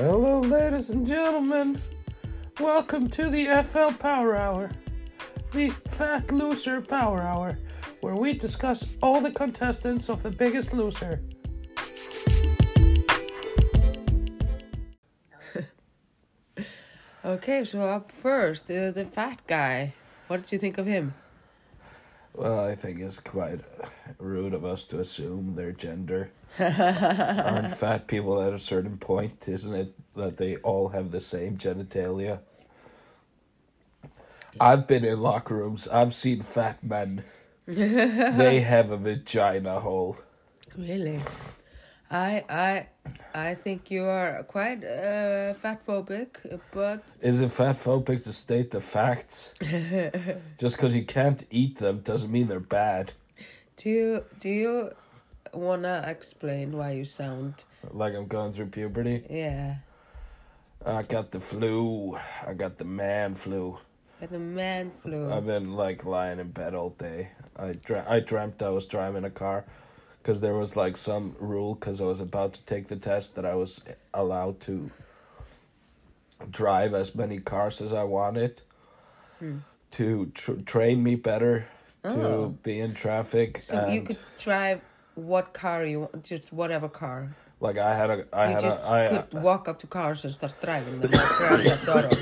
Hello, ladies and gentlemen. Welcome to the FL Power Hour, the Fat Loser Power Hour, where we discuss all the contestants of The Biggest Loser. Okay, so up first, uh, the fat guy. What did you think of him? Well, I think it's quite rude of us to assume their gender. Aren't fat people at a certain point, isn't it, that they all have the same genitalia? I've been in locker rooms, I've seen fat men. they have a vagina hole. Really? I I I think you are quite uh, fat phobic, but Is it fat phobic to state the facts? Just because you can't eat them doesn't mean they're bad. do you do you wanna explain why you sound Like I'm going through puberty. yeah I got the flu. I got the man flu. like the man flu? I've been like lying in bed all day. I dra- I dreamt I was driving a car because there was like some rule because I was about to take the test that I was allowed to drive as many cars as I wanted Hmm. to tr- train me better Oh. to be in traffic so and you could drive what car you just whatever car. like I had a I you had just a I could walk up to cars and start driving them like Grand Theft Auto.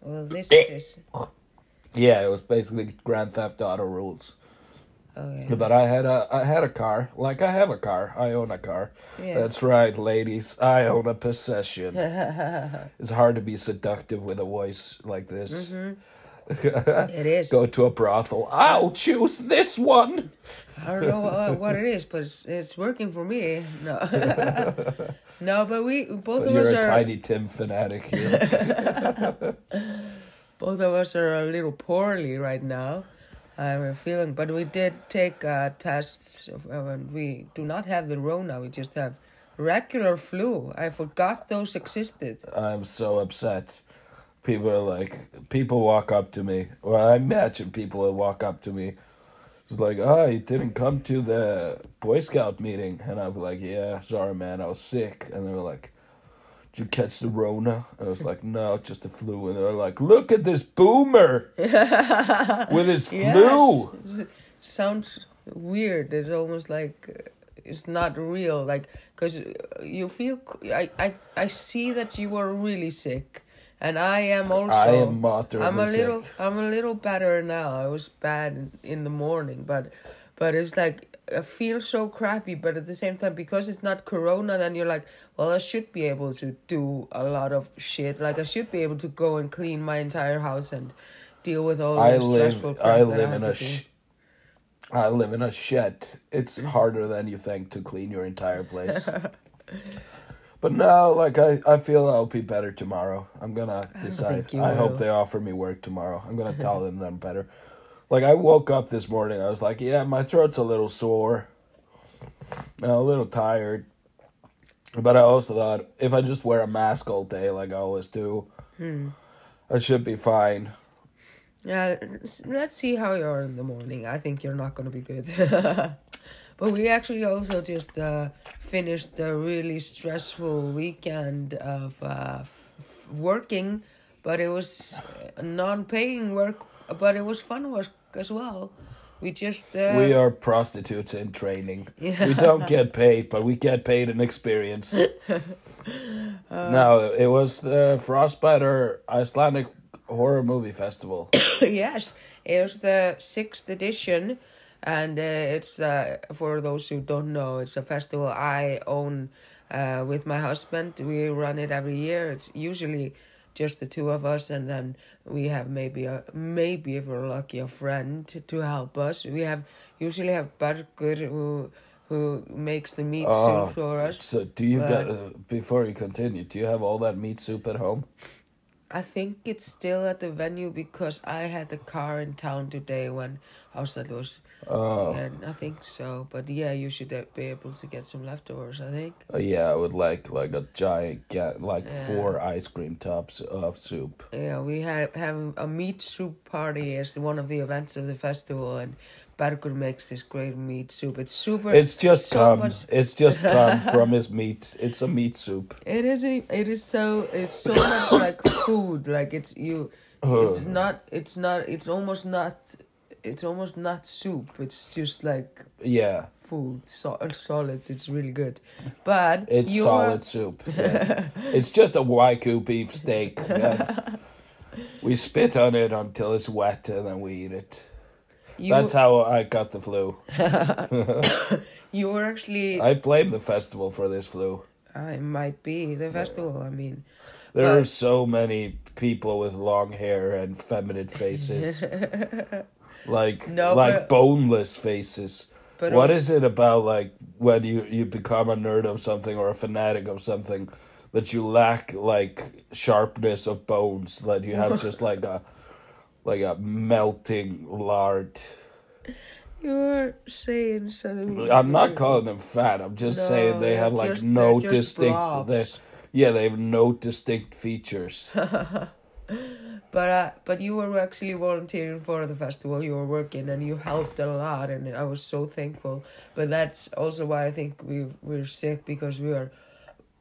well, this is yeah it was basically Grand Theft Auto rules. okay. But I had a I had a car. Like I have a car. I own a car. Yeah. That's right, ladies. I own a possession. it's hard to be seductive with a voice like this. Mm-hmm. It is. Go to a brothel. I'll choose this one. I don't know uh, what it is, but it's, it's working for me. No, no, but we both of You're us a are tiny Tim fanatic here. both of us are a little poorly right now. Uh, we're feeling, but we did take uh, tests. Of, uh, and we do not have the Rona. We just have regular flu. I forgot those existed. I'm so upset. People are like, people walk up to me. Well, I imagine people will walk up to me. It's like, oh, you didn't come to the Boy Scout meeting. And I'll be like, yeah, sorry, man, I was sick. And they were like, did you catch the Rona? And I was like, no, just the flu. And they're like, look at this boomer with his flu. Sounds weird. It's almost like it's not real. Like, because you feel, I, I, I see that you were really sick. And I am also. I am I'm a little. sick. I'm a little better now. I was bad in, in the morning, but, but it's like I feel so crappy. But at the same time, because it's not Corona, then you're like, well, I should be able to do a lot of shit. Like I should be able to go and clean my entire house and deal with all I the stressful live, crap I live in a to sh- I live in a shed. It's harder than you think to clean your entire place. but no, like I, I feel I'll be better tomorrow. I'm gonna decide. think you I hope they offer me work tomorrow. I'm gonna tell them that I'm better. Like I woke up this morning, I was like, yeah, my throat's a little sore, and a little tired. But I also thought if I just wear a mask all day, like I always do, Hmm. I should be fine. Yeah, let's see how you are in the morning. I think you're not going to be good. but we actually also just uh, finished a really stressful weekend of uh, f- working, but it was uh, non-paying work, but it was fun work as well. We just uh, We are prostitutes in training. Yeah. We don't get paid, but we get paid in experience. no, it was the Frostbiter Icelandic Horror Movie Festival. yes, it was the sixth edition, and uh, it's uh, for those who don't know, it's a festival I own uh, with my husband. We run it every year. It's usually just the two of us, and then we have maybe a maybe if we're lucky a friend to help us. We have usually have Bergur who who makes the meat Oh, soup for us. So, do you But- got, uh, before you continue, do you have all that meat soup at home? I think it's still at the venue because I had the car in town today when Ársæll was. Oh, And I think so, but yeah, you should uh, be able to get some leftovers. I think. uh, yeah, I would like like a giant, get like Yeah. four ice cream tubs of soup. Yeah, we had have a meat soup party as one of the events of the festival, and Bergur makes this great meat soup. It's super. It's just so much- It's just cum from his meat. It's a meat soup. It is. A, it is so. It's so much like food. Like it's you. It's not. It's not. It's almost not. It's almost not soup. It's just like Yeah, food, so, uh, solids. It's really good, but it's you're- solid soup. Yes. it's just a wagyu beef steak. yeah. We spit on it until it's wet and then we eat it. You, That's how I got the flu. you were actually. I blame the festival for this flu. Ah, I might be the festival. I mean, There are so many people with long hair and feminine faces. like No, like boneless faces. but what is it about like when you you become a nerd of something or a fanatic of something that you lack like sharpness of bones that you have just like a like a melting lard You're saying something. i'm not calling them fat i'm just No, saying they have like just- no distinct they, yeah they have no distinct features But uh, but you were actually volunteering for the festival. You were working and you helped a lot, and I was so thankful. But that's also why I think we we're sick because we were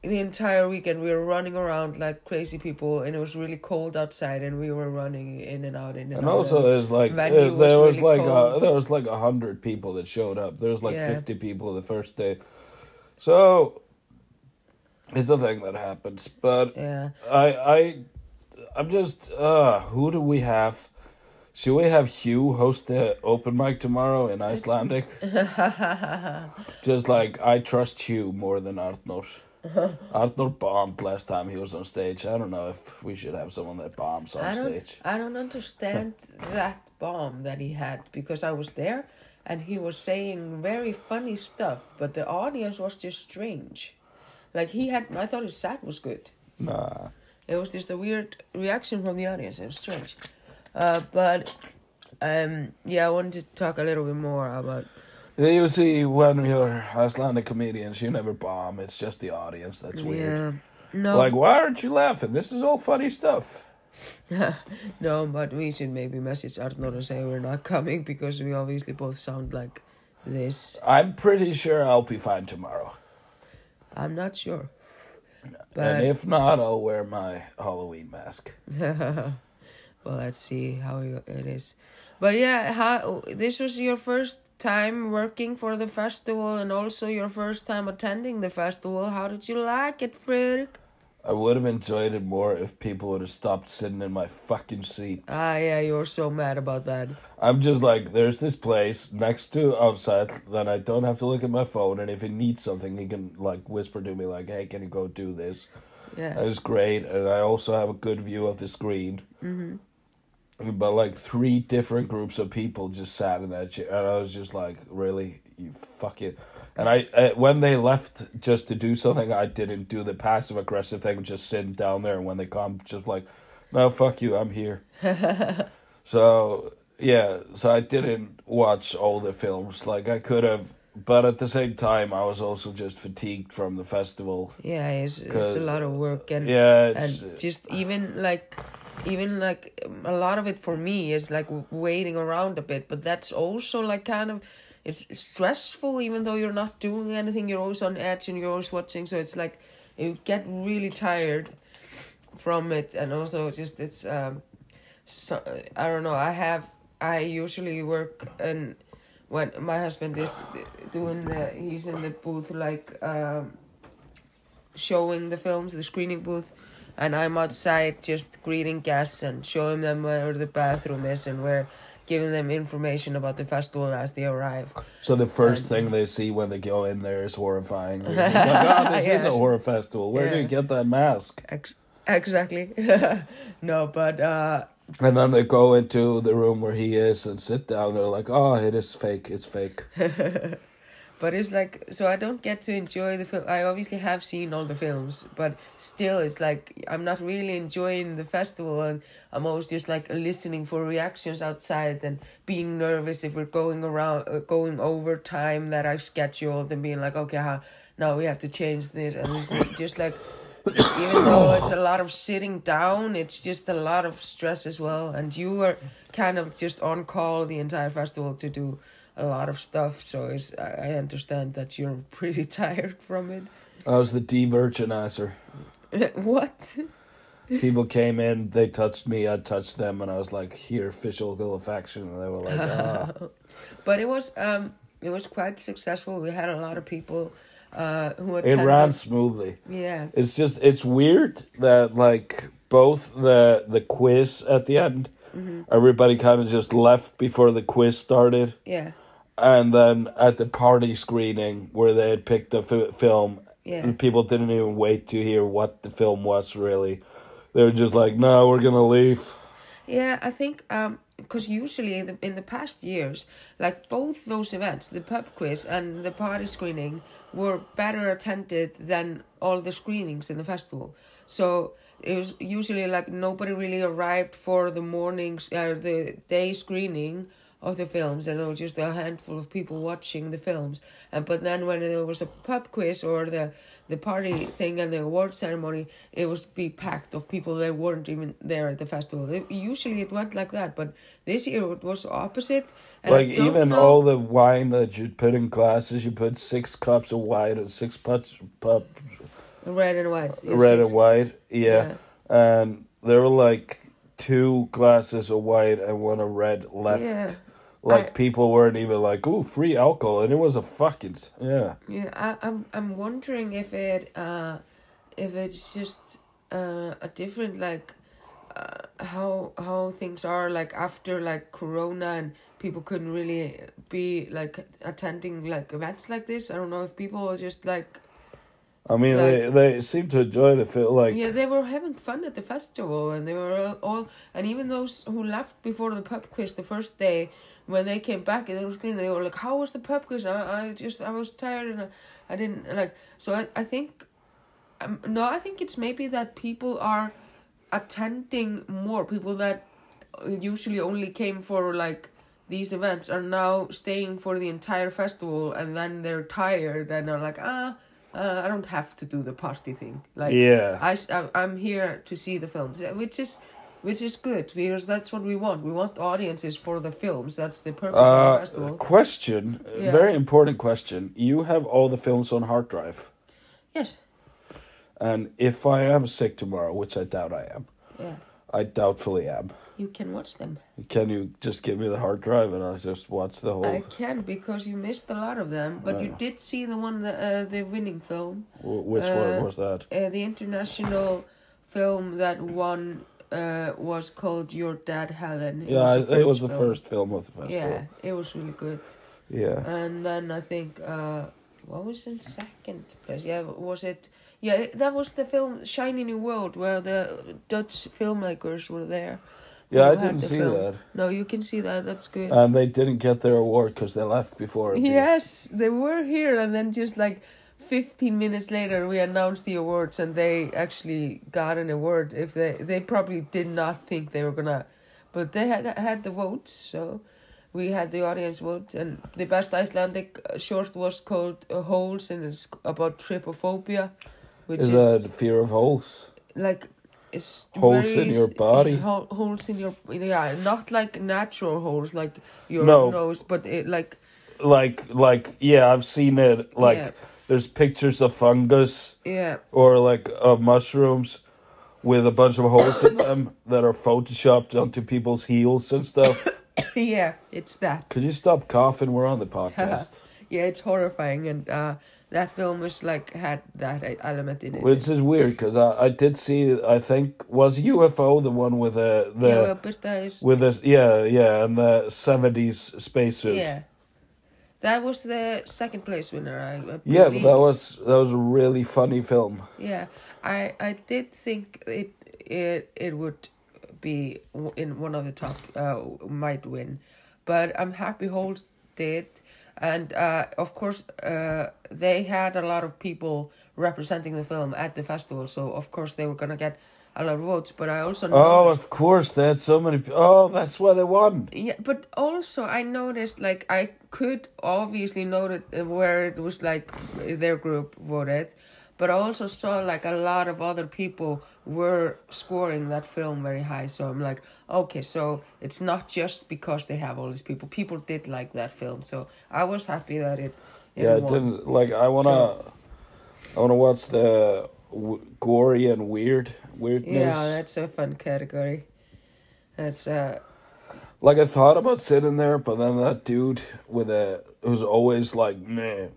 the entire weekend we were running around like crazy people, and it was really cold outside, and we were running in and out, in and, and out. also there's like uh, was there was really like a, there was like a hundred people that showed up there was like Yeah. 50 people the first day so it's the thing that happens but yeah, I I I'm just uh who do we have? Should we have Hugh host the open mic tomorrow in Icelandic? just like I trust Hugh more than Arnor. Arnor bombed last time he was on stage. I don't know if we should have someone that bombs on I don't stage. I don't understand that bomb that he had because I was there, and he was saying very funny stuff, but the audience was just strange. Like he had, I thought his set was good. Nah. It was just a weird reaction from the audience. It was strange. Uh, but um, yeah, I wanted to talk a little bit more about. You see, when you're Icelandic comedians, you never bomb. It's just the audience that's weird. Yeah. No, Like, why aren't you laughing? This is all funny stuff. no, but we should maybe message Arnor and say we're not coming because we obviously both sound like this. I'm pretty sure I'll be fine tomorrow. I'm not sure. And if not, I'll wear my Halloween mask. well, let's see how it is. But yeah, how this was your first time working for the festival and also your first time attending the festival. How did you like it, Friðrik? I would have enjoyed it more if people would have stopped sitting in my fucking seat. Ah, yeah, you were so mad about that. I'm just like, there's this place next to outside, then I don't have to look at my phone, and if he needs something, he can like whisper to me like, "Hey, can you go do this?" Yeah. And it's great, and I also have a good view of the screen. hmm But like three different groups of people just sat in that chair, and I was just like, "Really, you fuck it." And I, uh, when they left just to do something, I didn't do the passive aggressive thing, just sitting down there. And when they come, just like, "No, fuck you, I'm here." so yeah, so I didn't watch all the films like I could have, but at the same time, I was also just fatigued from the festival. Yeah, it's it's a lot of work and Yeah, it's and just even like even like a lot of it for me is like waiting around a bit but that's also like kind of it's stressful even though you're not doing anything you're always on edge and you're always watching so it's like you get really tired from it and also just it's um so i don't know i have i usually work and when my husband is doing the he's in the booth like um showing the films, the screening booth, and I'm outside just greeting guests and showing them where the bathroom is and where giving them information about the festival as they arrive. So the first And- thing they see when they go in there is horrifying. Like, oh, this is a horror festival. Where do you get that mask? Ex- exactly. no, but uh, And then they go into the room where he is and sit down. They're like, oh, it is fake. It's fake. But it's like so I don't get to enjoy the film. I obviously have seen all the films, but still, it's like I'm not really enjoying the festival, and I'm always just like listening for reactions outside and being nervous if we're going around, uh, going over time that I scheduled, and being like, okay, now we have to change this, and it's just like. Even though it's a lot of sitting down, it's just a lot of stress as well. And you were kind of just on call the entire festival to do a lot of stuff. So it's, I I understand that you're pretty tired from it. I was the de-virginizer. what? People came in, they touched me, I touched them, and I was like, "Here, physical affection," and they were like, "Ah." But it was um it was quite successful. We had a lot of people uh who It attended. ran smoothly. Yeah. It's just it's weird that like both the the quiz at the end, Mm-hmm. everybody kind of just left before the quiz started, Yeah. And then at the party screening where they had picked a film, Yeah. people didn't even wait to hear what the film was really. They were just like, "No, we're gonna leave." Yeah, I think um because usually in the, in the past years, like both those events, the pub quiz and the party screening, were better attended than all the screenings in the festival. So it was usually like nobody really arrived for the mornings or the day screening of the films, and there was just a handful of people watching the films. And but then when there was a pub quiz or the the party thing and the award ceremony, it was be packed of people that weren't even there at the festival. It, usually it went like that, but this year it was opposite. And like even know- all the wine that you put in glasses, you put six cups of wine or six pups, pup, red and white, yeah, red six. and white, yeah. and there were like two glasses of white and one of red left. Yeah. Like I- people weren't even like, "Ooh, free alcohol," and it was a fucking yeah. Yeah, I, I'm I'm wondering if it uh if it's just uh a different like uh, how how things are like after like corona and people couldn't really be like attending like events like this. I don't know if people were just like I mean, they they seem to enjoy the feel Like, yeah, they were having fun at the festival, and they were all, all and even those who left before the pub quiz the first day, when they came back and they were screaming, they were like, "How was the pub quiz? I, I just I was tired and I, I didn't like." So I I think, um, no, I think it's maybe that people are attending more. People that usually only came for like these events are now staying for the entire festival, and then they're tired and are like, ah. Uh, I don't have to do the party thing. Like, Yeah. I'm here to see the films, uh, which is which is good because that's what we want. We want audiences for the films. That's the purpose of the Uh, festival. question, Yeah. very important question. You have all the films on hard drive, Yes. and if I am sick tomorrow, which I doubt I am, Yeah. I doubtfully am. You can watch them. Can you just give me the hard drive and I'll just watch the whole? I can because you missed a lot of them, but you Oh. did see the one, the uh, the winning film, Wh- Which uh, one was that? uh, the international film that won uh, was called Your Dad Helen. It Yeah, was it was the film. first film of the festival. Yeah, it was really good. Yeah. And then I think uh, what was in second place? Yeah, was it? Yeah, that was the film Shiny New World where the Dutch filmmakers were there. Yeah, I didn't see film. that. No, you can see that. That's good. And they didn't get their award because they left before. the- yes, they were here, and then just like. 15 minutes later we announced the awards and they actually got an award if they they probably did not think they were gonna but they had had the votes so we had the audience vote and the best icelandic uh, short was called uh, holes and it's about trypophobia which Is is, that fear of holes? like it's Holes in your body? ho- holes in your yeah not like natural holes like your No. nose but it like Like, like, yeah, I've seen it. Like, Yeah. there's pictures of fungus yeah or like of mushrooms with a bunch of holes in them that are photoshopped onto people's heels and stuff. yeah it's that Could you stop coughing? We're on the podcast. yeah it's horrifying and uh that film was like had that element in it Which is weird because I, I did see. I think was UFO the one with the the yeah well with this yeah yeah and the seventies spacesuit. yeah that was the second place winner I, I Yeah, but that was that was a really funny film. Yeah, I I did think it it it would be in one of the top uh might win, but I'm happy Holt did, and uh of course uh they had a lot of people representing the film at the festival, so of course they were gonna get a lot of votes. But I also Oh, of course, they had so many. Oh, that's why they won. yeah, but also I noticed like I could obviously note it uh, where it was like their group voted, but I also saw like a lot of other people were scoring that film very high. So I'm like, okay, so it's not just because they have all these people. People did like that film, so I was happy that it. it yeah, it won. didn't like. I wanna, I wanna watch the w- gory and weird weirdness. Yeah, that's a fun category. That's uh Like I thought about sitting there, but then that dude with a who's always like, man,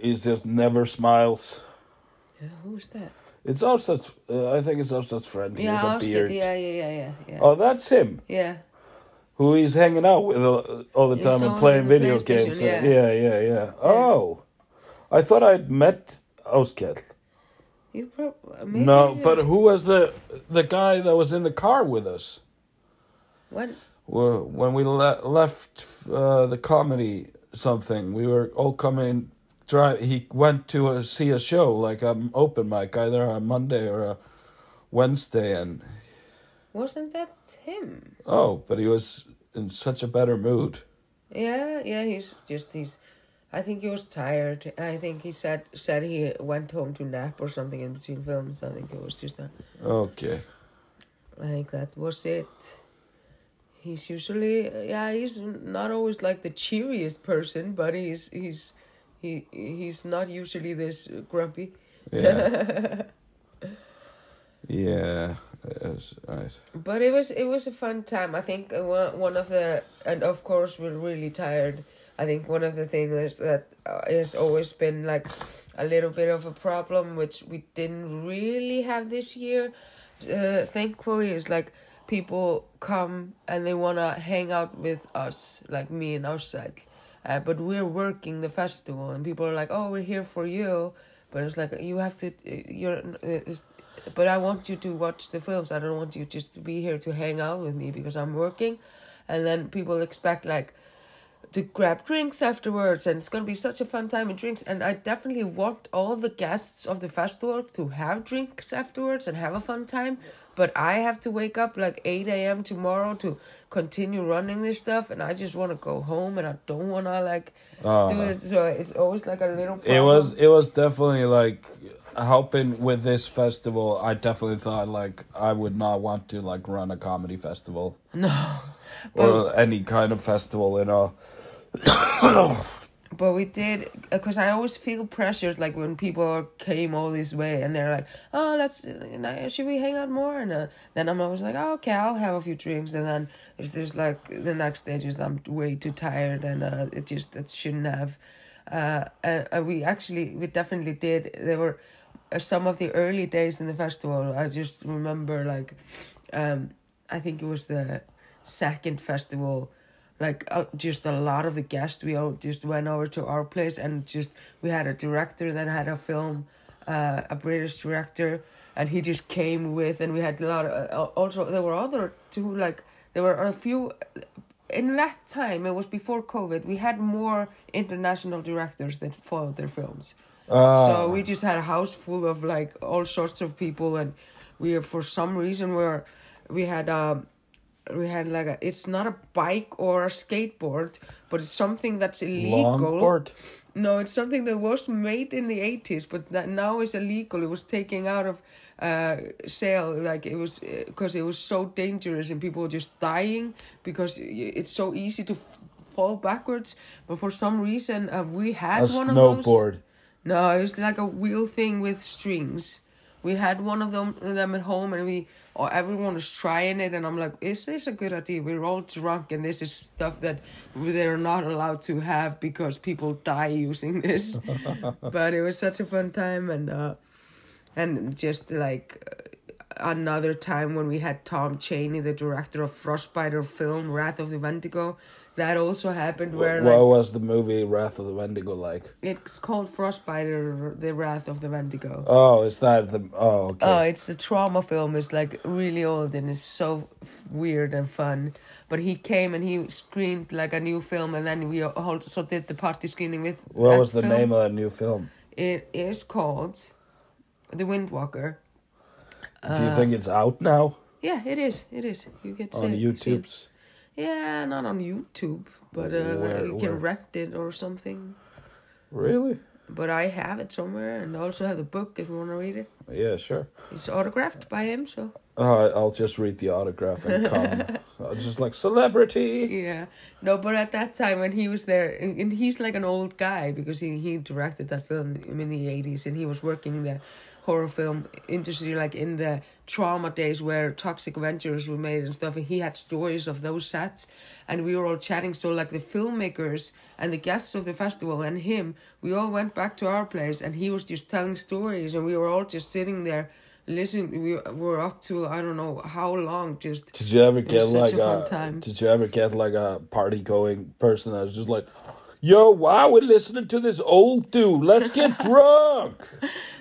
he's just never smiles. who's that? It's Offset's. Uh, I think it's Offset's friend. He Yeah, has a beard. yeah, yeah, yeah, yeah, yeah. Oh, that's him. Yeah. Who he's hanging out with all, all the Yeah, time and playing video games. yeah. yeah, yeah, yeah. Oh, I thought I'd met Oskar. You probably No, yeah. but who was the the guy that was in the car with us? when Well, when we le- left uh, the comedy something, we were all coming. Drive. He went to uh see a show, like an open mic, either on Monday or a Wednesday, and wasn't that him? oh, but he was in such a better mood. Yeah, yeah, he's just he's I think he was tired. I think he said said he went home to nap or something in between films. I think it was just that. Okay. I think that was it. He's usually yeah, he's not always like the cheeriest person, but he's he's he he's not usually this grumpy. Yeah. yeah. It was, right. But it was it was a fun time. I think one one of the and of course we're really tired. I think one of the things that uh, has always been like a little bit of a problem, which we didn't really have this year. Uh, thankfully, is like people come and they wanna hang out with us, like me and outside. Uh, but we're working the festival, and people are like, "Oh, we're here for you," but it's like you have to. You're. It's, but I want you to watch the films. I don't want you just to be here to hang out with me because I'm working, and then people expect like to grab drinks afterwards and it's going to be such a fun time and drinks and i definitely want all the guests of the festival to have drinks afterwards and have a fun time but i have to wake up like 8 a.m tomorrow to continue running this stuff and i just want to go home and i don't want to like Uh, do this so it's always like a little problem. it was it was definitely like helping with this festival. I definitely thought like I would not want to like run a comedy festival no or any kind of festival, you know. But we did because I always feel pressured, like when people came all this way and they're like, "Oh, let's should we hang out more?" And uh, then I'm always like, oh, "Okay, I'll have a few drinks." And then it's just like the next day, just I'm way too tired and uh, it just it shouldn't have. Uh, we actually we definitely did. There were uh, some of the early days in the festival. I just remember like, um, I think it was the second festival like uh, just a lot of the guests we all just went over to our place and just we had a director that had a film uh, a british director and he just came with and we had a lot of uh, also there were other two like there were a few in that time it was before covid we had more international directors that followed their films. Uh, so we just had a house full of like all sorts of people, and we for some reason were we had um we had like a it's not a bike or a skateboard, but it's something that's illegal. longboard. No, it's something that was made in the eighties, but that now is illegal. It was taken out of uh sale, like it was because it was so dangerous and people were just dying because it's so easy to f- fall backwards. But for some reason, uh, we had A one of those. snowboard. No, it was like a wheel thing with strings. We had one of them them at home, and we or everyone was trying it, and I'm like, "Is this a good idea?" We're all drunk, and this is stuff that they're not allowed to have because people die using this. but it was such a fun time, and uh, and just like uh, another time when we had Tom Chaney, the director of Frostbiter film Wrath of the Wendigo. That also happened where what like was the movie Wrath of the Wendigo like? it's called Frostbiter, the Wrath of the Wendigo. Oh, is that the? Oh, okay. Oh, it's a Troma film. It's like really old and it's so f- weird and fun. But he came and he screened like a new film, and then we also did the party screening with. what was the film. name of that new film? It is called The Windwalker. Do Uh, you think it's out now Yeah, it is. It is. You get to on see it. YouTube's? Yeah, not on YouTube, but uh, Where- you where? can rent it or something. Really? but I have it somewhere, and I also have the book if you want to read it. Yeah, sure. It's autographed by him, so Uh, I'll just read the autograph and come. I'll just like celebrity. yeah. No, but at that time when he was there, and he's like an old guy because he he directed that film in the eighties, and he was working in the horror film industry, like in the Troma days where Toxic Avengers were made and stuff. And he had stories of those sets, and we were all chatting. So like the filmmakers and the guests of the festival and him, we all went back to our place, and he was just telling stories, and we were all just sitting there. Listening, we were up to I don't know how long. Just Did you ever get like a a. Did you ever get like a party going person that was just like, "Yo, wow, we're listening to this old dude. Let's get drunk."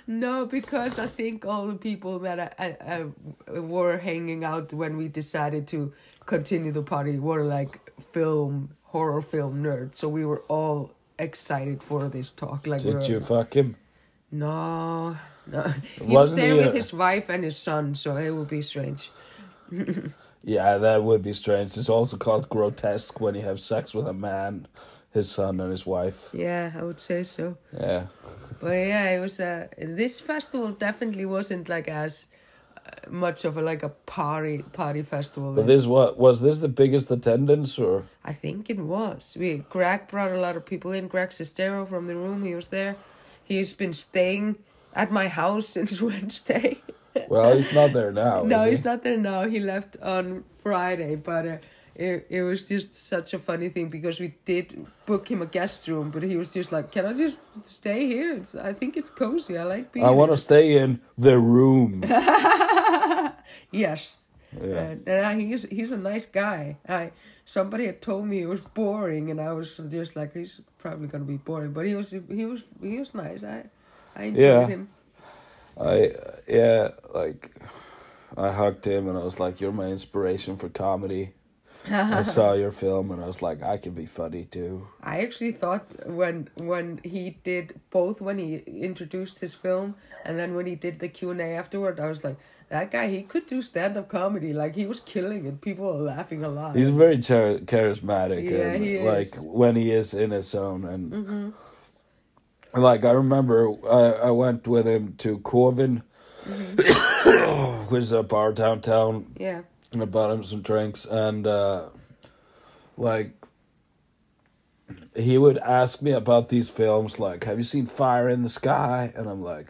No, because I think all the people that I, I, I were hanging out when we decided to continue the party were like film horror film nerds, so we were all excited for this talk. Like, we Did you fuck him? No, no. He was Wasn't there he with a- his wife and his son, so it would be strange. Yeah, that would be strange. It's also called grotesque when you have sex with a man, his son, and his wife. Yeah, I would say so. Yeah. But yeah, it was a. This festival definitely wasn't like as uh, much of a like a party party festival. But this what was this the biggest attendance or? I think it was. We Greg brought a lot of people in. Greg Sestero from the room, he was there. He's been staying at my house since Wednesday. Well, he's not there now. no, is he? he's not there now. He left on Friday, but uh, it it was just such a funny thing because we did book him a guest room, but he was just like, "Can I just stay here? It's I think it's cozy. I like being." I want to stay in the room. Yes. Yeah. And, and I, he's he's a nice guy. I somebody had told me he was boring, and I was just like, he's probably gonna be boring. But he was he was he was nice. I I enjoyed Yeah. him. I yeah, like I hugged him and I was like, "You're my inspiration for comedy." I saw your film and I was like, "I can be funny too." I actually thought when when he did both when he introduced his film and then when he did the Q and A afterward, I was like, that guy he could do stand up comedy. Like he was killing it. People were laughing a lot. He's very char- charismatic Yeah, and he like is. Mm-hmm. when he is in his zone and like I remember I I went with him to Corvin, Mm-hmm. which is a bar downtown yeah. And I bought him some drinks and uh like he would ask me about these films like have you seen Fire in the Sky? And I'm like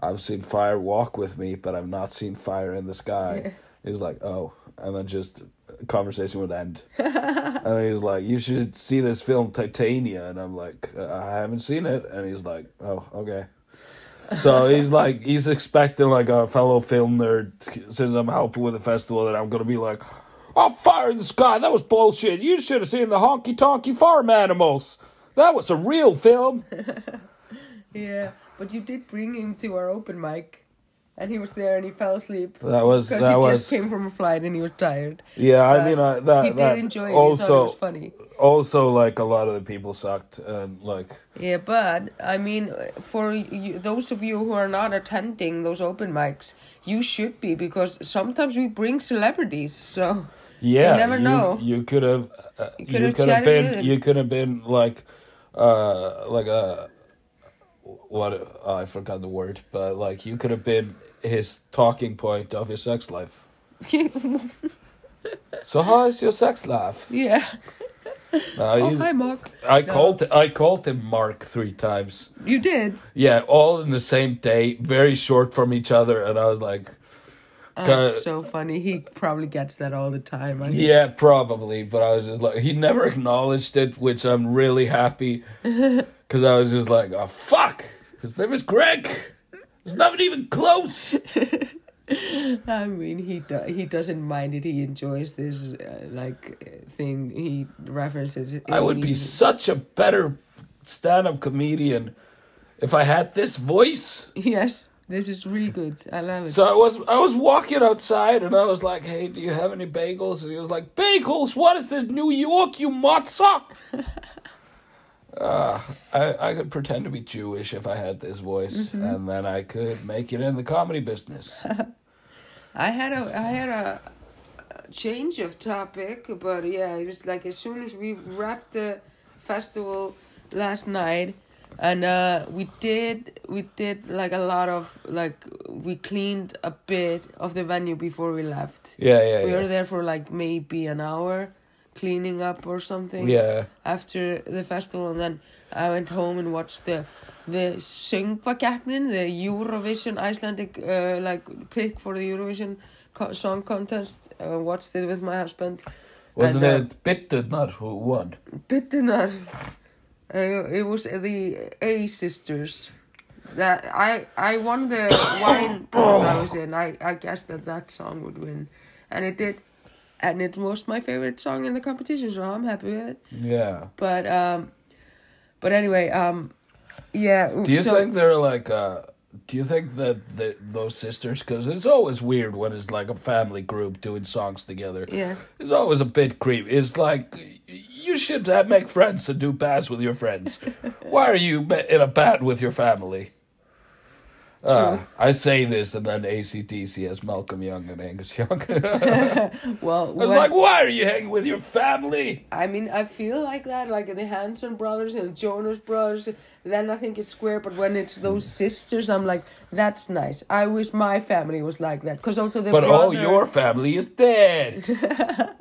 I've seen Fire Walk with Me but I've not seen Fire in the Sky. He's like oh and then just conversation would end. And he's like you should see this film Titania. And I'm like "Uh, I haven't seen it. And he's like oh okay so he's like he's expecting like a fellow film nerd since I'm helping with the festival that I'm gonna be like, Oh fire in the sky, that was bullshit. You should have seen the honky tonky farm animals. That was a real film. Yeah. But you did bring him to our open mic. And he was there and he fell asleep. That was Because that he was just came from a flight and he was tired. yeah. I mean I, that he did that enjoy it. thought it also was funny. also like a lot of the people sucked and like Yeah, but I mean, for you, those of you who are not attending those open mics, you should be because sometimes we bring celebrities. So yeah. You never know. You could have uh, You could have chatted been you could have been like uh like a what oh, I forgot the word, but like you could have been his talking point of his sex life. So how is your sex life? yeah. No, Oh, hi, Mark. I No. called I called him Mark three times. You did. Yeah, all in the same day, very short from each other, and I was like, Oh, Kinda- so funny. He probably gets that all the time. I yeah, probably, but I was just like, he never acknowledged it, which I'm really happy because I was just like, oh fuck, his name is Greg. It's not even close. I mean, he do, he doesn't mind it. He enjoys this uh, like uh, thing. He references it. I would be such a better stand-up comedian if I had this voice. Yes, this is really good. I love it. So I was I was walking outside and I was like, "Hey, do you have any bagels?" And he was like, "Bagels? What is this, New York, you motherfucker?" uh, I I could pretend to be Jewish if I had this voice, and then I could make it in the comedy business. I had a I had a a change of topic, but yeah, it was like as soon as we wrapped the festival last night, and uh, we did we did like a lot of like we cleaned a bit of the venue before we left. Yeah, yeah, we yeah. were there for like maybe an hour cleaning up or something Yeah. after the festival and then I went home and watched the the söngvakeppnin, the Eurovision Icelandic uh, like pick for the Eurovision co- song contest. Uh, watched it with my husband. Wasn't And, uh, it Bitternar who won? Bitternar. Uh, it was the A sisters. That I I won the wine I was in. I I guessed that that song would win, and it did, and it was my favorite song in the competition. So I'm happy with it. Yeah. But um, but anyway um, yeah. Do you so, think they're like uh do you think that the, those sisters because it's always weird when it's like a family group doing songs together Yeah. it's always a bit creepy it's like you should have, make friends and do bands with your friends why are you in a band with your family uh, I say this and then AC/DC has Malcolm Young and Angus Young. well, I was like, why are you hanging with your family? I mean, I feel like that, like the Hanson brothers and Jonas brothers. Then I think it's square, but when it's those sisters, I'm like, that's nice. I wish my family was like that, because also the But brother. all your family is dead.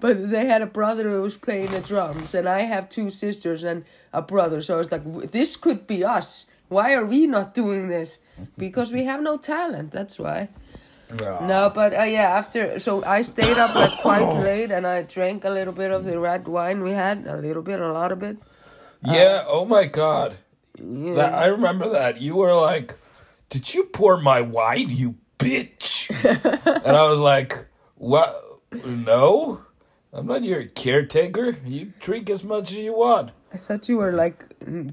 But they had a brother who was playing the drums, and I have two sisters and a brother. So I was like, this could be us. Why are we not doing this? Because we have no talent. That's why. No, but uh, yeah, after so I stayed up like quite late, and I drank a little bit of the red wine we had, a little bit, a lot of it. Yeah, oh my god. Yeah. That, I remember that. You were like, Did you pour my wine, you bitch? and I was like, What? No? I'm not your caretaker. You drink as much as you want. I thought you were like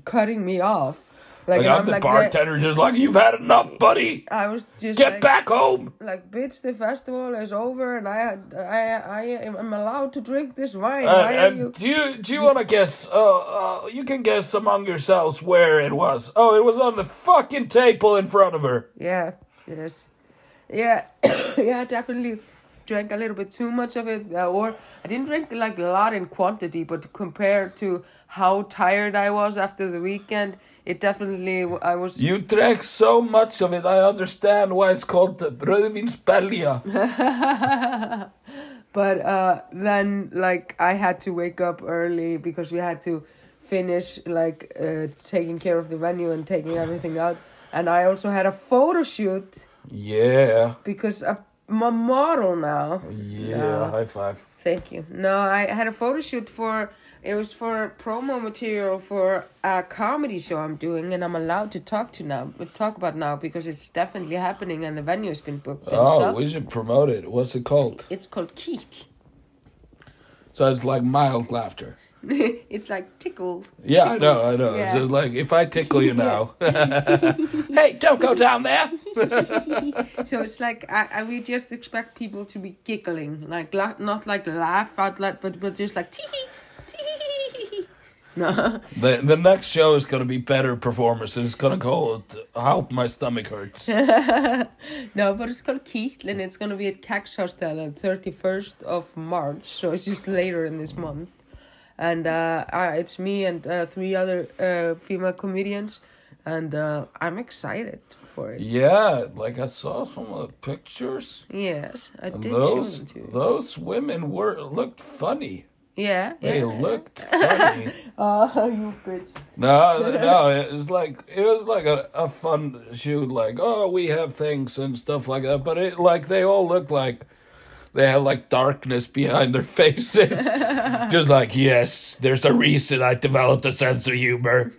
cutting me off. Like, Like, and I'm the like, bartender, just like, You've had enough, buddy. I was just Get like, back home. like, bitch, the festival is over, and I had, I, I am allowed to drink this wine. Uh, Why are you? do you do you want to guess? Uh, uh, you can guess among yourselves where it was. Oh, it was on the fucking table in front of her. Yeah, yes, yeah, yeah. Definitely drank a little bit too much of it, uh, or I didn't drink like a lot in quantity, but compared to how tired I was after the weekend, it definitely I was. You drank so much of it. I understand why it's called the Röðvinsbelja. But uh, then, like, I had to wake up early because we had to finish, like, uh, taking care of the venue and taking everything out. And I also had a photo shoot yeah, because I'm a model now. yeah. Yeah. High five. Thank you. No, I had a photo shoot for. It was for promo material for a comedy show I'm doing, and I'm allowed to talk to now, talk about now because it's definitely happening, and the venue has been booked and Oh, stuff. we should promote it. What's it called? It's called Keith. So it's like mild laughter. it's like tickled. Yeah, I know, I know. Yeah. It's like if I tickle you now, hey, don't go down there. so it's like I, I we just expect people to be giggling, like not like laugh out loud, but but just like tee The the next show is gonna be better performances. It's gonna call it "Help My Stomach Hurts." no, but it's called Keith, and it's gonna be at Kex Hostel on thirty first of March. So it's just later in this month, and uh, it's me and uh, three other uh, female comedians, and uh, I'm excited for it. Yeah, like I saw some of the pictures. Yes, I did show those those women were looked funny. Yeah, They yeah. looked funny. Oh, you bitch. No, no, it was like it was like a, a fun shoot. Like, oh, we have things and stuff like that. But it like they all looked like they had like darkness behind their faces. Just like, yes, there's a reason I developed a sense of humor.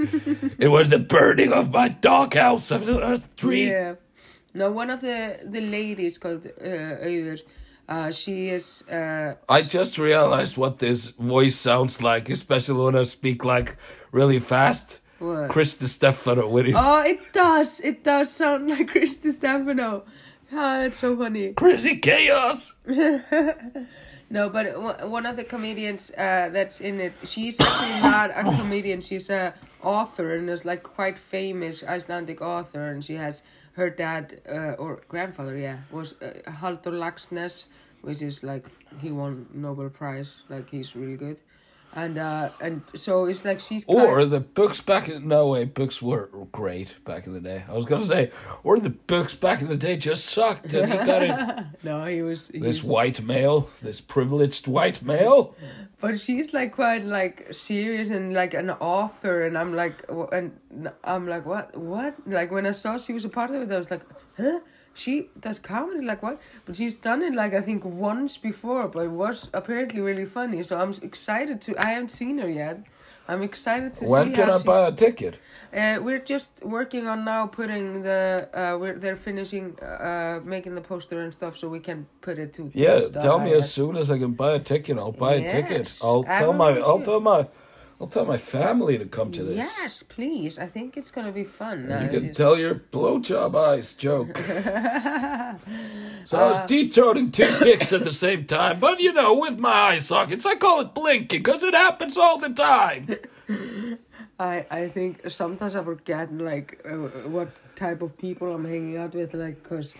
it was the burning of my doghouse. I was three. Yeah. No, one of the the ladies called uh, Auður, uh, she is uh, I just realized what this voice sounds like, especially when I speak like really fast. what? Chris Stefano when he's Oh, it does. It does sound like Chris Stefano. Oh, it's so funny. crazy chaos. No, but one- one of the comedians uh, that's in it, she's actually not a comedian. She's a author and is like quite famous Icelandic author. And she has her dad uh, or grandfather, yeah, was uh, Laxness, which is like he won Nobel Prize. Like he's really good. And uh, and so it's like she's Or kind- the books back in no way, books were great back in the day. I was gonna say, or the books back in the day just sucked, and he got it. no, he was This he's- white male, this privileged white male. but she's like quite like serious and like an author, and I'm like, and I'm like, what, what? Like when I saw she was a part of it, I was like, huh? She does comedy, like what? But she's done it like I think once before, but it was apparently really funny. So I'm excited to. I haven't seen her yet. I'm excited to When see can how I she, buy a ticket? Uh, we're just working on now putting the uh we're they're finishing uh making the poster and stuff so we can put it to Yeah, Tuesday, tell me I as guess. soon as I can buy a ticket. I'll buy a ticket. Yes, I'll I tell will my too. I'll tell my I'll tell my family to come to this. Yes, please. I think it's gonna be fun. You Uh, can it's- tell your blowjob eyes joke. so I Uh, was deep throating two dicks at the same time, but you know, with my eye sockets, I call it blinking because it happens all the time. I I think sometimes I forget like uh, what type of people I'm hanging out with, like because.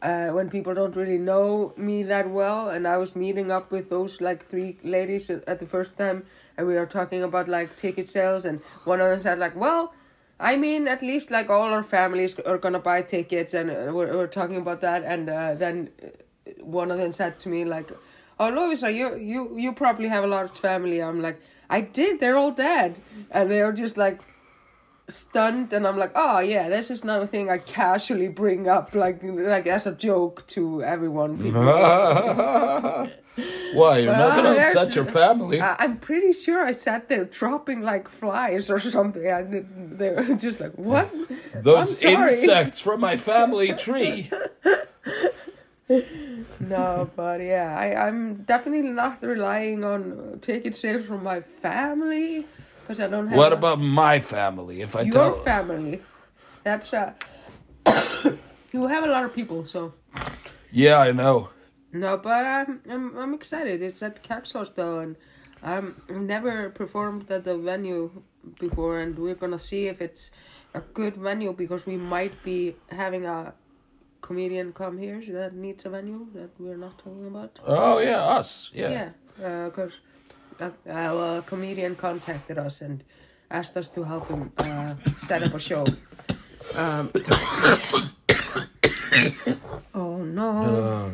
Uh, when people don't really know me that well, and I was meeting up with those like three ladies at, at the first time, and we were talking about like ticket sales, and one of them said like, "Well, I mean, at least like all our families are gonna buy tickets, and uh, we're, we're talking about that. And uh, then uh, one of them said to me like, "Oh, Lovisa, you you you probably have a large family." I'm like, "I did. They're all dead," and they were just like stunned. And I'm like, "Oh yeah, this is not a thing I casually bring up like like as a joke to everyone." Why you're not gonna upset your family? I- I'm pretty sure I sat there dropping like flies or something. I didn't, they were just like, "What?" Those insects from my family tree. No, but yeah, I, I'm definitely not relying on taking sales from my family because I don't have. What a- about my family? If I your tell family? That's uh, you have a lot of people, so Yeah, I know. No. But I'm I'm, I'm excited. It's at Kaxlos though, and I'm I've never performed at the venue before, and we're gonna see if it's a good venue because we might be having a comedian come here that needs a venue that we're not talking about. Oh yeah, us. Yeah. Yeah, because uh, uh, well, a comedian contacted us and asked us to help him uh, set up a show. Um, oh no! Uh,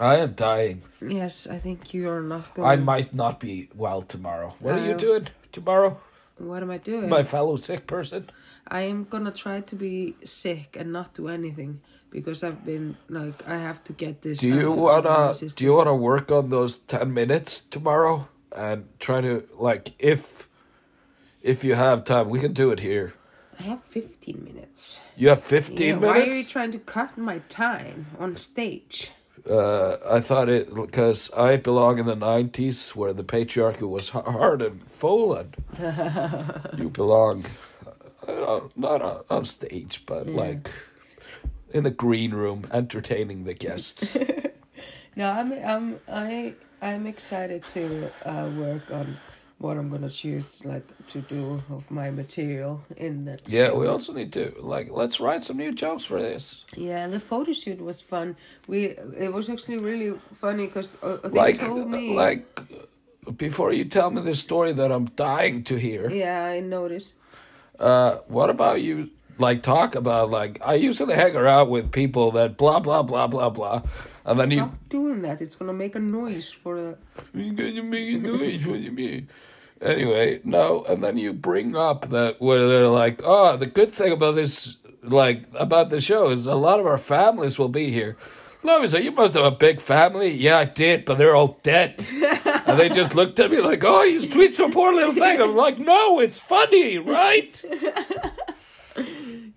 I am dying. yes, I think you are not going. I might not be well tomorrow. What are you Uh, doing tomorrow, What am I doing? my fellow sick person? I am gonna try to be sick and not do anything because I've been like I have to get this. Do you out of my wanna do you wanna work on those ten minutes tomorrow and try to like if if you have time, we can do it here. I have fifteen minutes. You have fifteen Yeah, Why are you trying to cut my time on stage? Uh, I thought it because I belong in the nineties where the patriarchy was hard and full, and you belong uh, not on, on stage, but like in the green room, entertaining the guests. No, I'm I'm I I'm excited to uh, work on what I'm gonna choose like to do of my material in that. yeah, show. we also need to like let's write some new jokes for this. Yeah, the photo shoot was fun. We it was actually really funny because uh, they like told me. like before you tell me the story that I'm dying to hear. yeah, I noticed. Uh, what about you? Like talk about like I usually hang around with people that blah blah blah blah blah, and then Stop doing that. It's gonna make a noise for the. you you make a noise. What do you mean? Anyway, no, and then you bring up that where they're like, oh, the good thing about this, like about the show is a lot of our families will be here. Lovis, you must have a big family. Yeah, I did, but they're all dead. and they just looked at me like, oh, you sweet so poor little thing. I'm like, no, it's funny, right?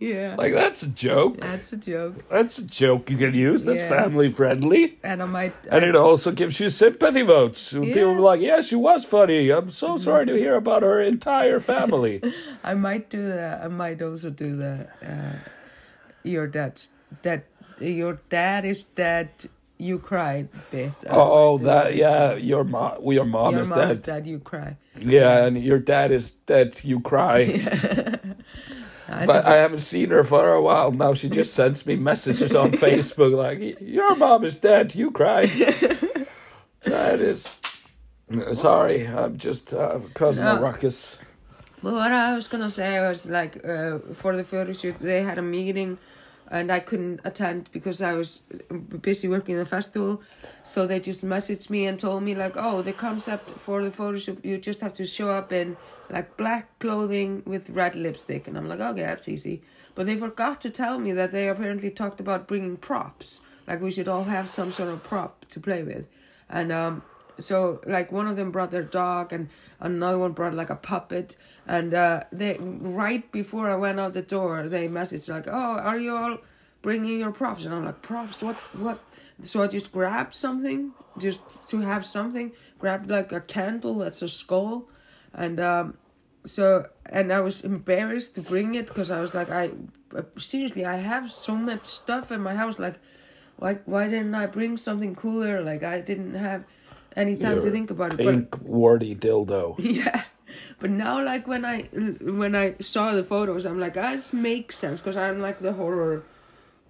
Yeah, Like that's a joke. that's a joke. That's a joke you can use. That's Yeah. family friendly. And I might. And it also gives you sympathy votes. People Yeah. Mm-hmm. be like, yeah, she was funny. I'm so sorry to hear about her entire family. I might do that. I might also do the uh, your dad's that your dad is dead. You cry bit. I oh, might do that, yeah, your mom, well, your mom Your is mom dead. is dead. You cry. Yeah, and your dad is dead. You cry. I But I haven't seen her for a while now. She just sends me messages on Facebook like, "Your mom is dead. You cry." that is, Sorry, I'm just uh, causing a ruckus. But what I was gonna say was like uh, for the photo shoot, they had a meeting, and I couldn't attend because I was busy working the festival. So they just messaged me and told me like, oh, the concept for the photo shoot, you just have to show up in like black clothing with red lipstick, and I'm like, okay, that's easy. But they forgot to tell me that they apparently talked about bringing props, like we should all have some sort of prop to play with, and um so like one of them brought their dog and another one brought like a puppet. And uh they right before i went out the door they messaged like oh are you all bringing your props? And i'm like props? What what? So i just grabbed something just to have something grabbed like a candle that's a skull. And um so and i was embarrassed to bring it because i was like i seriously i have so much stuff in my house like why why didn't i bring something cooler? Like i didn't have any time to think about it but Pink warty dildo. yeah but now like when i when i saw the photos i'm like ah, this makes sense because i'm like the horror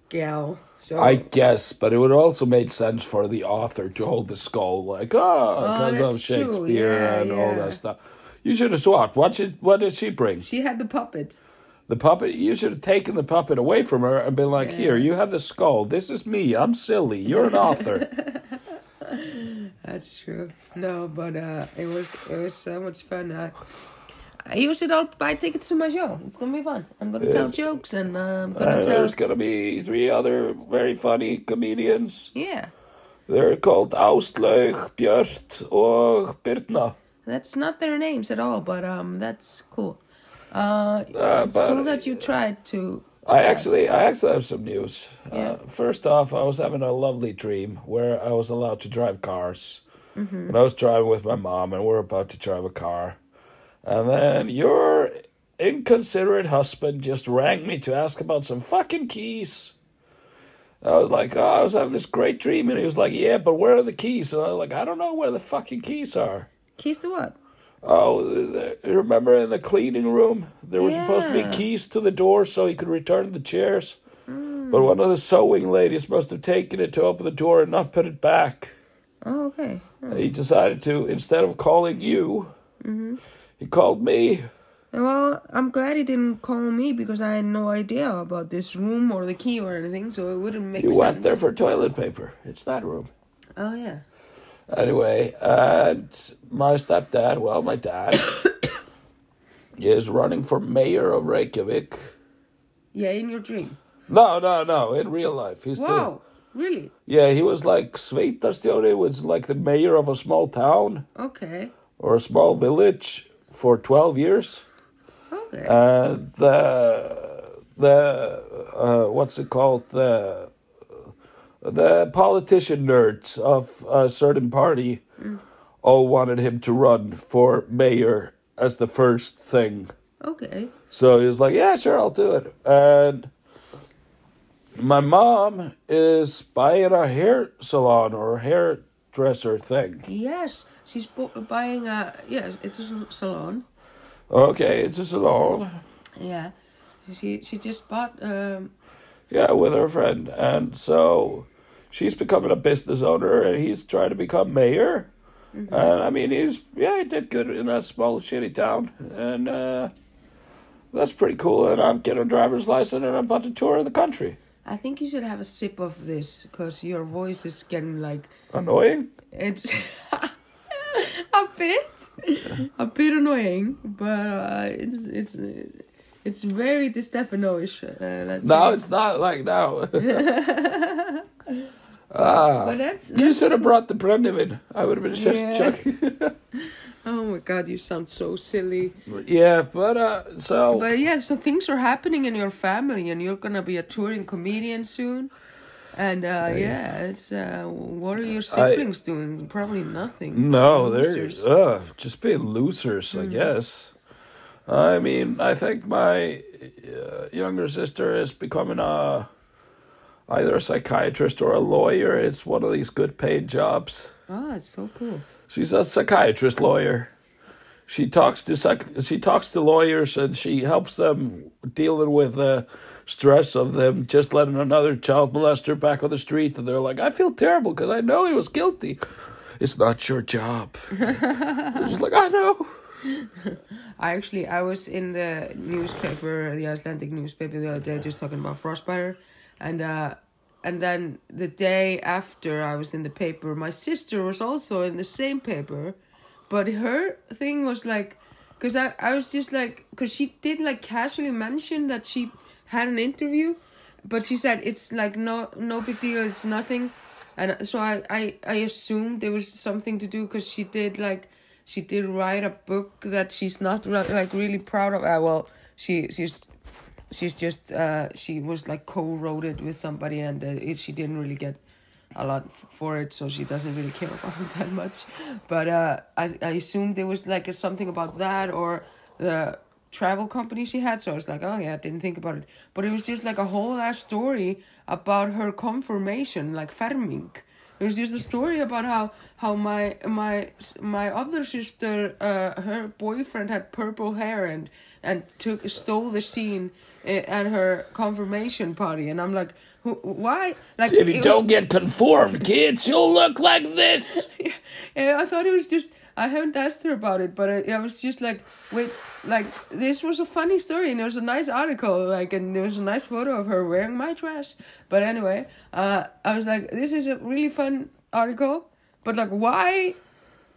gal so I guess, but it would also make sense for the author to hold the skull, like, oh, because of. Shakespeare Yeah, and all that stuff. You should have swapped. What, should, what did she bring? she had the puppet The puppet? You should have taken the puppet away from her and been like, here, you have the skull. This is me. I'm silly. You're an author. That's true. No, but uh, it was it was so much fun. Uh, you should all buy tickets to my show. It's gonna be fun. I'm gonna tell jokes and uh, I'm gonna And tell. there's going to be three other very funny comedians. Yeah, They're called Áslaug, Björt, or Birna. that's not their names at all, but um, that's cool. Uh, Uh, it's cool that you tried to. I actually, I actually have some news. Yeah. Uh, first off, I was having a lovely dream where I was allowed to drive cars, and I was driving with my mom, and we're about to drive a car, and then your inconsiderate husband just rang me to ask about some fucking keys. I was like, oh, I was having this great dream, and he was like, yeah, but where are the keys? And I was like, I don't know where the fucking keys are. Keys to what? Oh, remember in the cleaning room, there were supposed to be keys to the door so he could return the chairs. But one of the sewing ladies must have taken it to open the door and not put it back. Oh, okay. And he decided to, instead of calling you, mm-hmm. he called me. Well, I'm glad he didn't call me because I had no idea about this room or the key or anything, so it wouldn't make You sense. went there for toilet paper. It's that room. oh yeah. Anyway, and my stepdad, well, my dad, is running for mayor of Reykjavik. Yeah, in your dream. No, no, no, in real life. He's doing Wow, really? Yeah, he was like Sveitarstjóri, was like the mayor of a small town Okay. or a small village for 12 years. Okay. Uh, the, the, uh, what's it called? The, the politician nerds of a certain party all wanted him to run for mayor as the first thing. okay. So he was like, yeah, sure, I'll do it. And my mom is buying a hair salon or a hairdresser thing. Yes, she's bu- buying a yes. It's a salon. Okay, it's a salon. Yeah, she she just bought um. Yeah, with her friend. And so she's becoming a business owner and he's trying to become mayor. And I mean, he's, yeah, he did good in that small, shitty town. And uh, that's pretty cool. And I'm getting a driver's license and I'm about to tour the country. I think you should have a sip of this because your voice is getting like Annoying? it's a bit a bit annoying, but uh, it's it's it's very DiStefano-ish. Uh, No, say. it's not like now. ah, that's, you should have brought the Brennivín. I would have been just Yeah. oh my god, you sound so silly. yeah, but uh, so But yeah, so things are happening in your family, and you're gonna be a touring comedian soon. And uh, yeah, it's uh, what are your siblings doing? Probably nothing. no, they're uh, just being losers, I guess. I mean, I think my uh, younger sister is becoming a either a psychiatrist or a lawyer. It's one of these good paid jobs. Oh, it's so cool. She's a psychiatrist lawyer. She talks to psych- she talks to lawyers and she helps them dealing with the stress of them just letting another child molester back on the street. And they're like, I feel terrible because I know he was guilty. it's not your job. She's like, I know. I actually I was in the newspaper, the Icelandic newspaper the other day, just talking about Frostbiter, and uh, and then the day after I was in the paper, my sister was also in the same paper, but her thing was like, cause I I was just like, cause she did like casually mention that she had an interview, but she said it's like no no big deal, it's nothing, and so I I I assumed there was something to do, cause she did like she did write a book that she's not like really proud of. Uh, well, she she's she's just uh she was like co-wrote it with somebody and uh, it, she didn't really get a lot f- for it so she doesn't really care about it that much. But uh i i assumed there was like a, something about that or the travel company she had so i was like oh yeah i didn't think about it. But it was just like a whole ass story about her confirmation like ferming it was just a story about how how my my my other sister uh her boyfriend had purple hair and and took stole the scene at her confirmation party and i'm like why like If you don't get conformed, kids, you'll look like this. yeah, I thought it was just I haven't asked her about it, but I, I was just like, wait, like this was a funny story and it was a nice article, like, and there was a nice photo of her wearing my dress. But anyway, uh, I was like, this is a really fun article, but like, why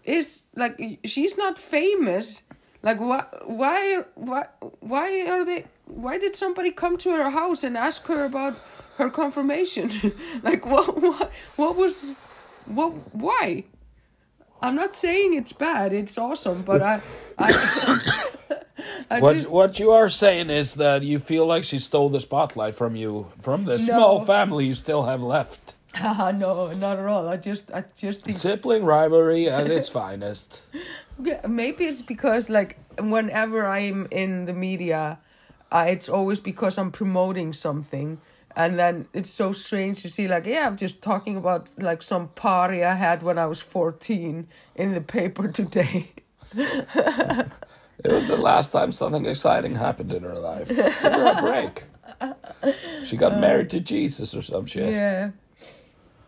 is like she's not famous? Like, why, why, why, why are they? Why did somebody come to her house and ask her about her confirmation? like, what, what, what was, what, why? I'm not saying it's bad. It's awesome, but I, I, I What just, what you are saying is that you feel like she stole the spotlight from you, from the small family you still have left. Haha, no, not at all. I just, I just think Sibling rivalry at its finest. Yeah, maybe it's because like whenever I'm in the media, uh, it's always because I'm promoting something, and then it's so strange to see like yeah, I'm just talking about like some party I had when I was fourteen in the paper today. It was the last time something exciting happened in her life. Give her a break. She got married to Jesus or some shit. Yeah.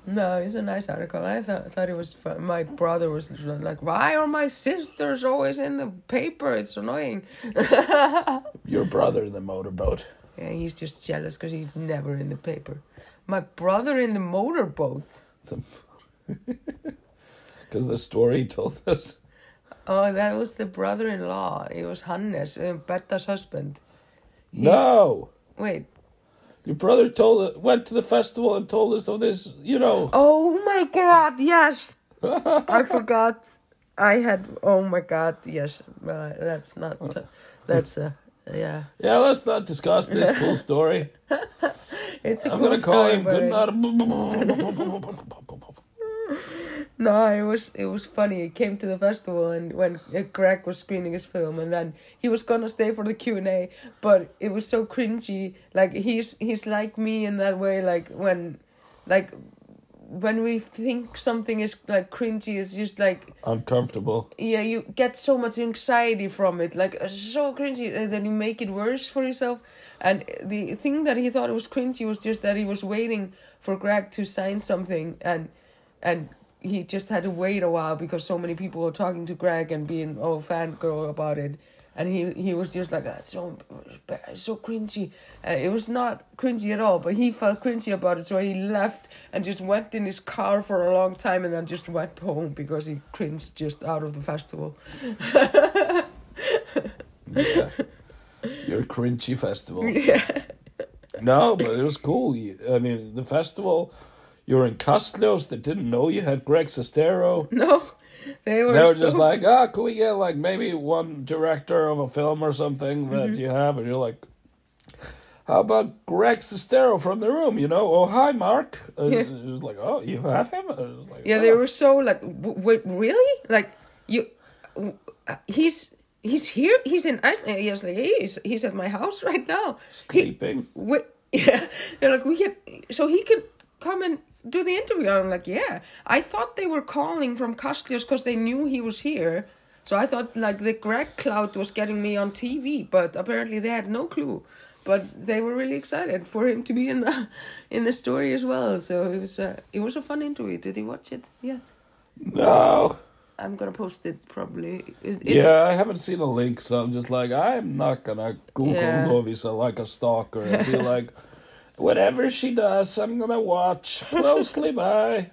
No, it's a nice article. I thought thought it was fun. My brother was like, "Why are my sisters always in the paper? It's annoying." Your brother, in the motorboat. Yeah, he's just jealous because he's never in the paper. My brother in the motorboat. Because the story told us. Oh, that was the brother-in-law. It was Hannes, uh, Betta's husband. No! Wait. Your brother told went to the festival and told us of this, you know. Oh my God! Yes, I forgot. I had. Oh my God! Yes, uh, that's not. that's uh, yeah. Yeah, let's not discuss this cool story. It's a I'm cool gonna call story, him good night. No, it was it was funny. He came to the festival and when uh, Greg was screening his film, and then he was gonna stay for the Q and A, but it was so cringy. Like he's he's like me in that way. Like when, like when we think something is like cringy, it's just like Uncomfortable. yeah, you get so much anxiety from it, like uh, so cringy, and then you make it worse for yourself. And the thing that he thought was cringy was just that he was waiting for Greg to sign something, and and he just had to wait a while because so many people were talking to Greg and being oh fangirl about it, and he he was just like that's so so cringy. Uh, it was not cringy at all, but he felt cringy about it, so he left and just went in his car for a long time, and then just went home because he cringed just out of the festival. Yeah. Your cringy festival. Yeah. No, but it was cool. I mean, the festival, you were in Kastljos. They didn't know you had Greg Sestero. No, they were. They were so, just like, ah, could we get like maybe one director of a film or something that Mm-hmm. you have? And you're like, how about Greg Sestero from the room? You know, oh hi Mark. And Yeah. it was like, oh, you have him. Was like, Yeah, "Oh." they were so like, w- wait, really? Like you, he's he's here. He's in Iceland. He was like, he's he's at my house right now. He, sleeping. Yeah, they're like we can, so he could come and do the interview. I'm like, yeah. I thought they were calling from Kastljos because they knew he was here. So I thought like the Greg cloud was getting me on TV, but apparently they had no clue. But they were really excited for him to be in the in the story as well. So it was a it was a fun interview. Did you watch it? Yeah. No. I'm gonna post it probably. It, it- Yeah, I haven't seen a link, so I'm just like, I'm not gonna Google Yeah. Lovisa uh, like a stalker and be like, whatever she does, I'm gonna watch closely by.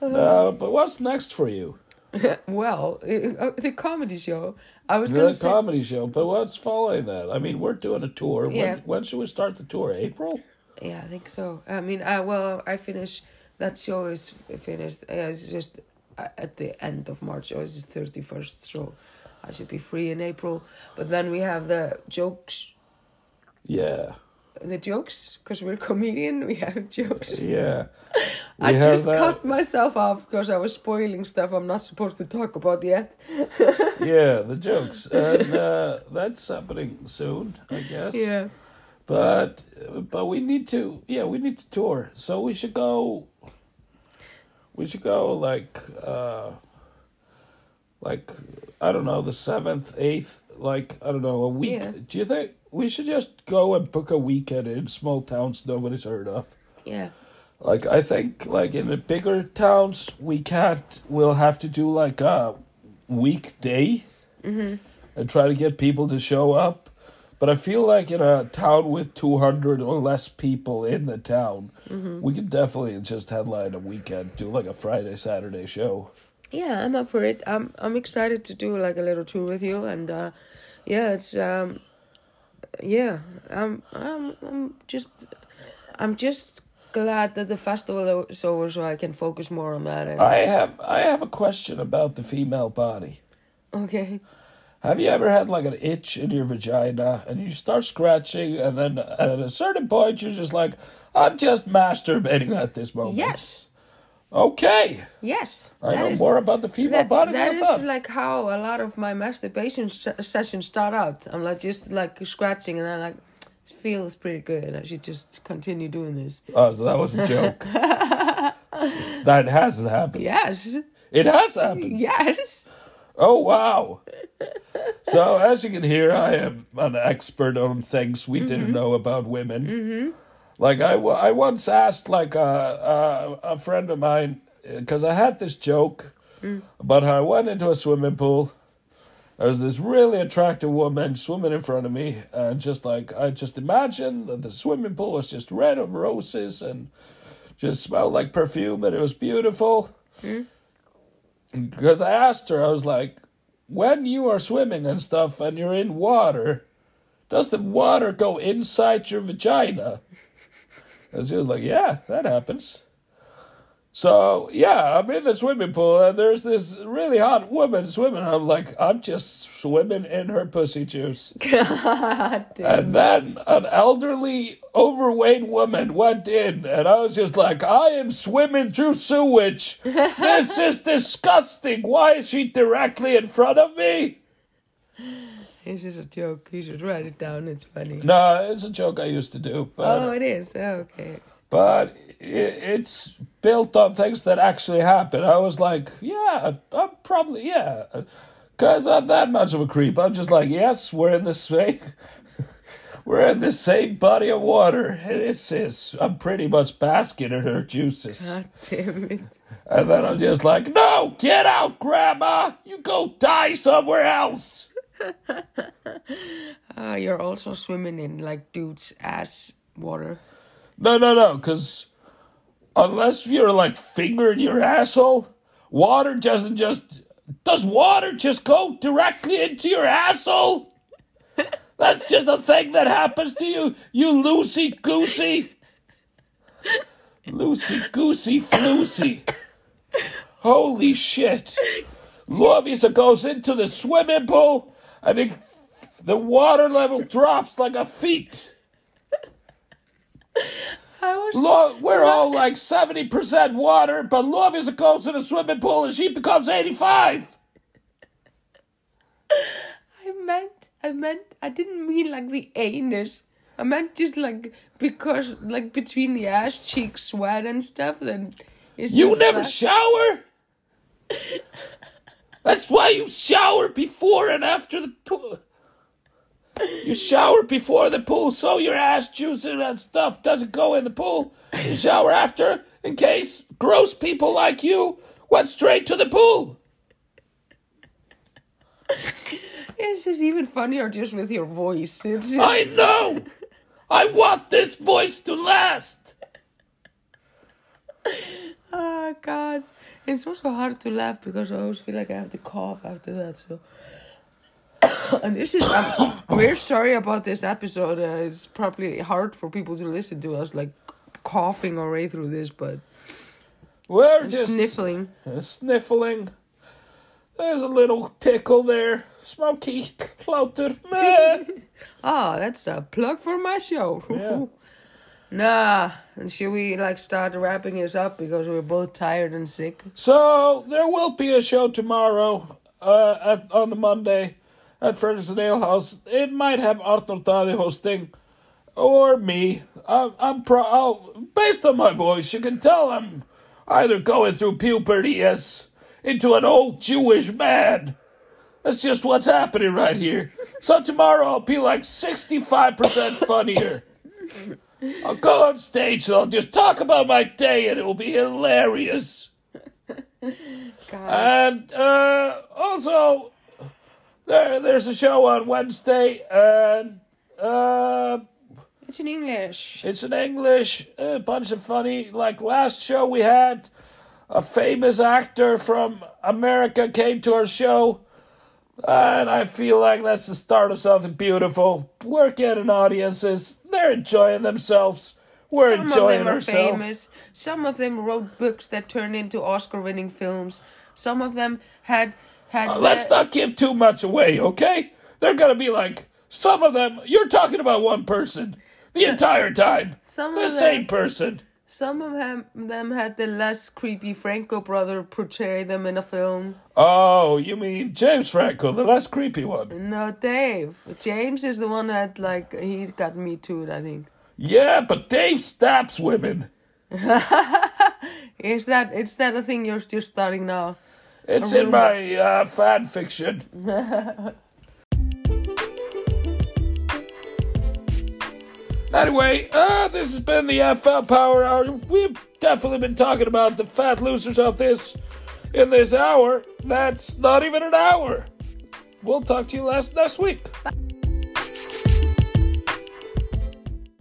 No, but what's next for you? well, uh, the comedy show. I was The gonna say. comedy show, but what's following that? I mean, we're doing a tour. Yeah. When, when should we start the tour? April? Yeah, I think so. I mean, uh, well, I finish. That show is finished. Uh, it's just uh, at the end of March. So it's thirty first. So I should be free in April. But then we have the jokes. Yeah, The jokes, because we're comedian, we have jokes. yeah. I just that. cut myself off because I was spoiling stuff I'm not supposed to talk about yet. Yeah, the jokes, and uh, that's happening soon, I guess. Yeah. But but we need to yeah we need to tour. So we should go. We should go like uh, like I don't know the seventh eighth like I don't know a week. Yeah. Do you think we should just go and book a weekend in small towns nobody's heard of? Yeah. Like I think like in the bigger towns we can't. We'll have to do like a weekday Mm-hmm. and try to get people to show up. But I feel like in a town with two hundred or less people in the town, Mm-hmm. we could definitely just headline a weekend, do like a Friday Saturday show. Yeah, I'm up for it. I'm I'm excited to do like a little tour with you, and uh, yeah, it's um, yeah, I'm I'm I'm just I'm just glad that the festival is over, so I can focus more on that. And, I have I have a question about the female body. okay. Have you ever had like an itch in your vagina and you start scratching and then at a certain point you're just like, I'm just masturbating at this moment. Yes. Okay. Yes. I know is- more about the female That, body that than is thought. like how a lot of my masturbation se- sessions start out. I'm like just like scratching, and then like it feels pretty good. I should just continue doing this. Oh, so that was a joke. that hasn't happened. Yes. It has happened. Yes. Oh wow! so as you can hear, I am an expert on things we didn't know about women. Mm-hmm. Like I, I once asked like a a, a friend of mine because I had this joke about how I went into a swimming pool. There was this really attractive woman swimming in front of me, and just like I just imagined that the swimming pool was just red of roses and just smelled like perfume, and it was beautiful because I asked her, I was like, when you are swimming and stuff and you're in water, does the water go inside your vagina? And she was like, yeah, that happens. So, yeah, I'm in the swimming pool and there's this really hot woman swimming. I'm like, I'm just swimming in her pussy juice. God. And then an elderly, overweight woman went in, and I was just like, I am swimming through sewage. This is disgusting. Why is she directly in front of me? This is a joke. You should write it down. It's funny. No, it's a joke I used to do, but Oh, it is. Oh, okay. but it's built on things that actually happen. I was like, yeah, I'm probably yeah, because I'm that much of a creep. I'm just like, yes, we're in the same. We're in the same body of water. This is, I'm pretty much basking in her juices. God damn it. And then I'm just like, no, get out, Grandma. You go die somewhere else. Ah, you're also swimming in like dude's ass water. No, no, no, because unless you're like fingering your asshole, water doesn't just. Does water just go directly into your asshole? That's just a thing that happens to you, you loosey goosey. Loosey goosey floosey. Holy shit. Lovisa goes into the swimming pool and it, the water level drops like a feet. I was Lo- we're all like 70% water, but Lovisa goes in a swimming pool and she becomes 85. I meant I meant I didn't mean like the anus. I meant just like because like between the ass cheek sweat and stuff then You never shower? That's why you shower before and after the pool. You shower before the pool so your ass juice and that stuff doesn't go in the pool. You shower after in case gross people like you went straight to the pool. It's just even funnier just with your voice. It's just, I know. I want this voice to last. oh god. It's also hard to laugh because I always feel like I have to cough after that. So, and this is um, we're sorry about this episode. Uh, it's probably hard for people to listen to us like coughing our way through this, but We're just sniffling. uh, sniffling. There's a little tickle there. Smoky clouter. Oh, that's a plug for my show. Yeah. Nah, and should we like start wrapping this up because we're both tired and sick? So there will be a show tomorrow uh, at, on the Monday at Ferguson Ale House. It might have Arthur Tadi hosting or me. I'm, I'm pro. I'll, based on my voice, you can tell I'm either going through puberty as into an old Jewish man. That's just what's happening right here. So tomorrow I'll be like 65% funnier. I'll go on stage and I'll just talk about my day and it will be hilarious. God. And uh, also, there there's a show on Wednesday, and uh, it's in English. it's in English. A bunch of funny. Like last show we had, a famous actor from America came to our show, and I feel like that's the start of something beautiful. We're getting audiences. They're enjoying themselves. We're Some enjoying of them are ourselves. famous. Some of them wrote books that turned into Oscar-winning films. Some of them had had. Uh, let's not give too much away, okay? They're gonna be like some of them. You're talking about one person the entire time. Some the of them- same person. Some of them, them had the less creepy Franco brother portray them in a film. Oh, you mean James Franco, the less creepy one? No, Dave. James is the one that like he got me too. I think. Yeah, but Dave stabs women. Is that it's that a thing you're just starting now? It's in my uh, fan fiction. Anyway, uh, this has been the FL Power Hour. We've definitely been talking about the fat losers of this in this hour. That's not even an hour. We'll talk to you last next week.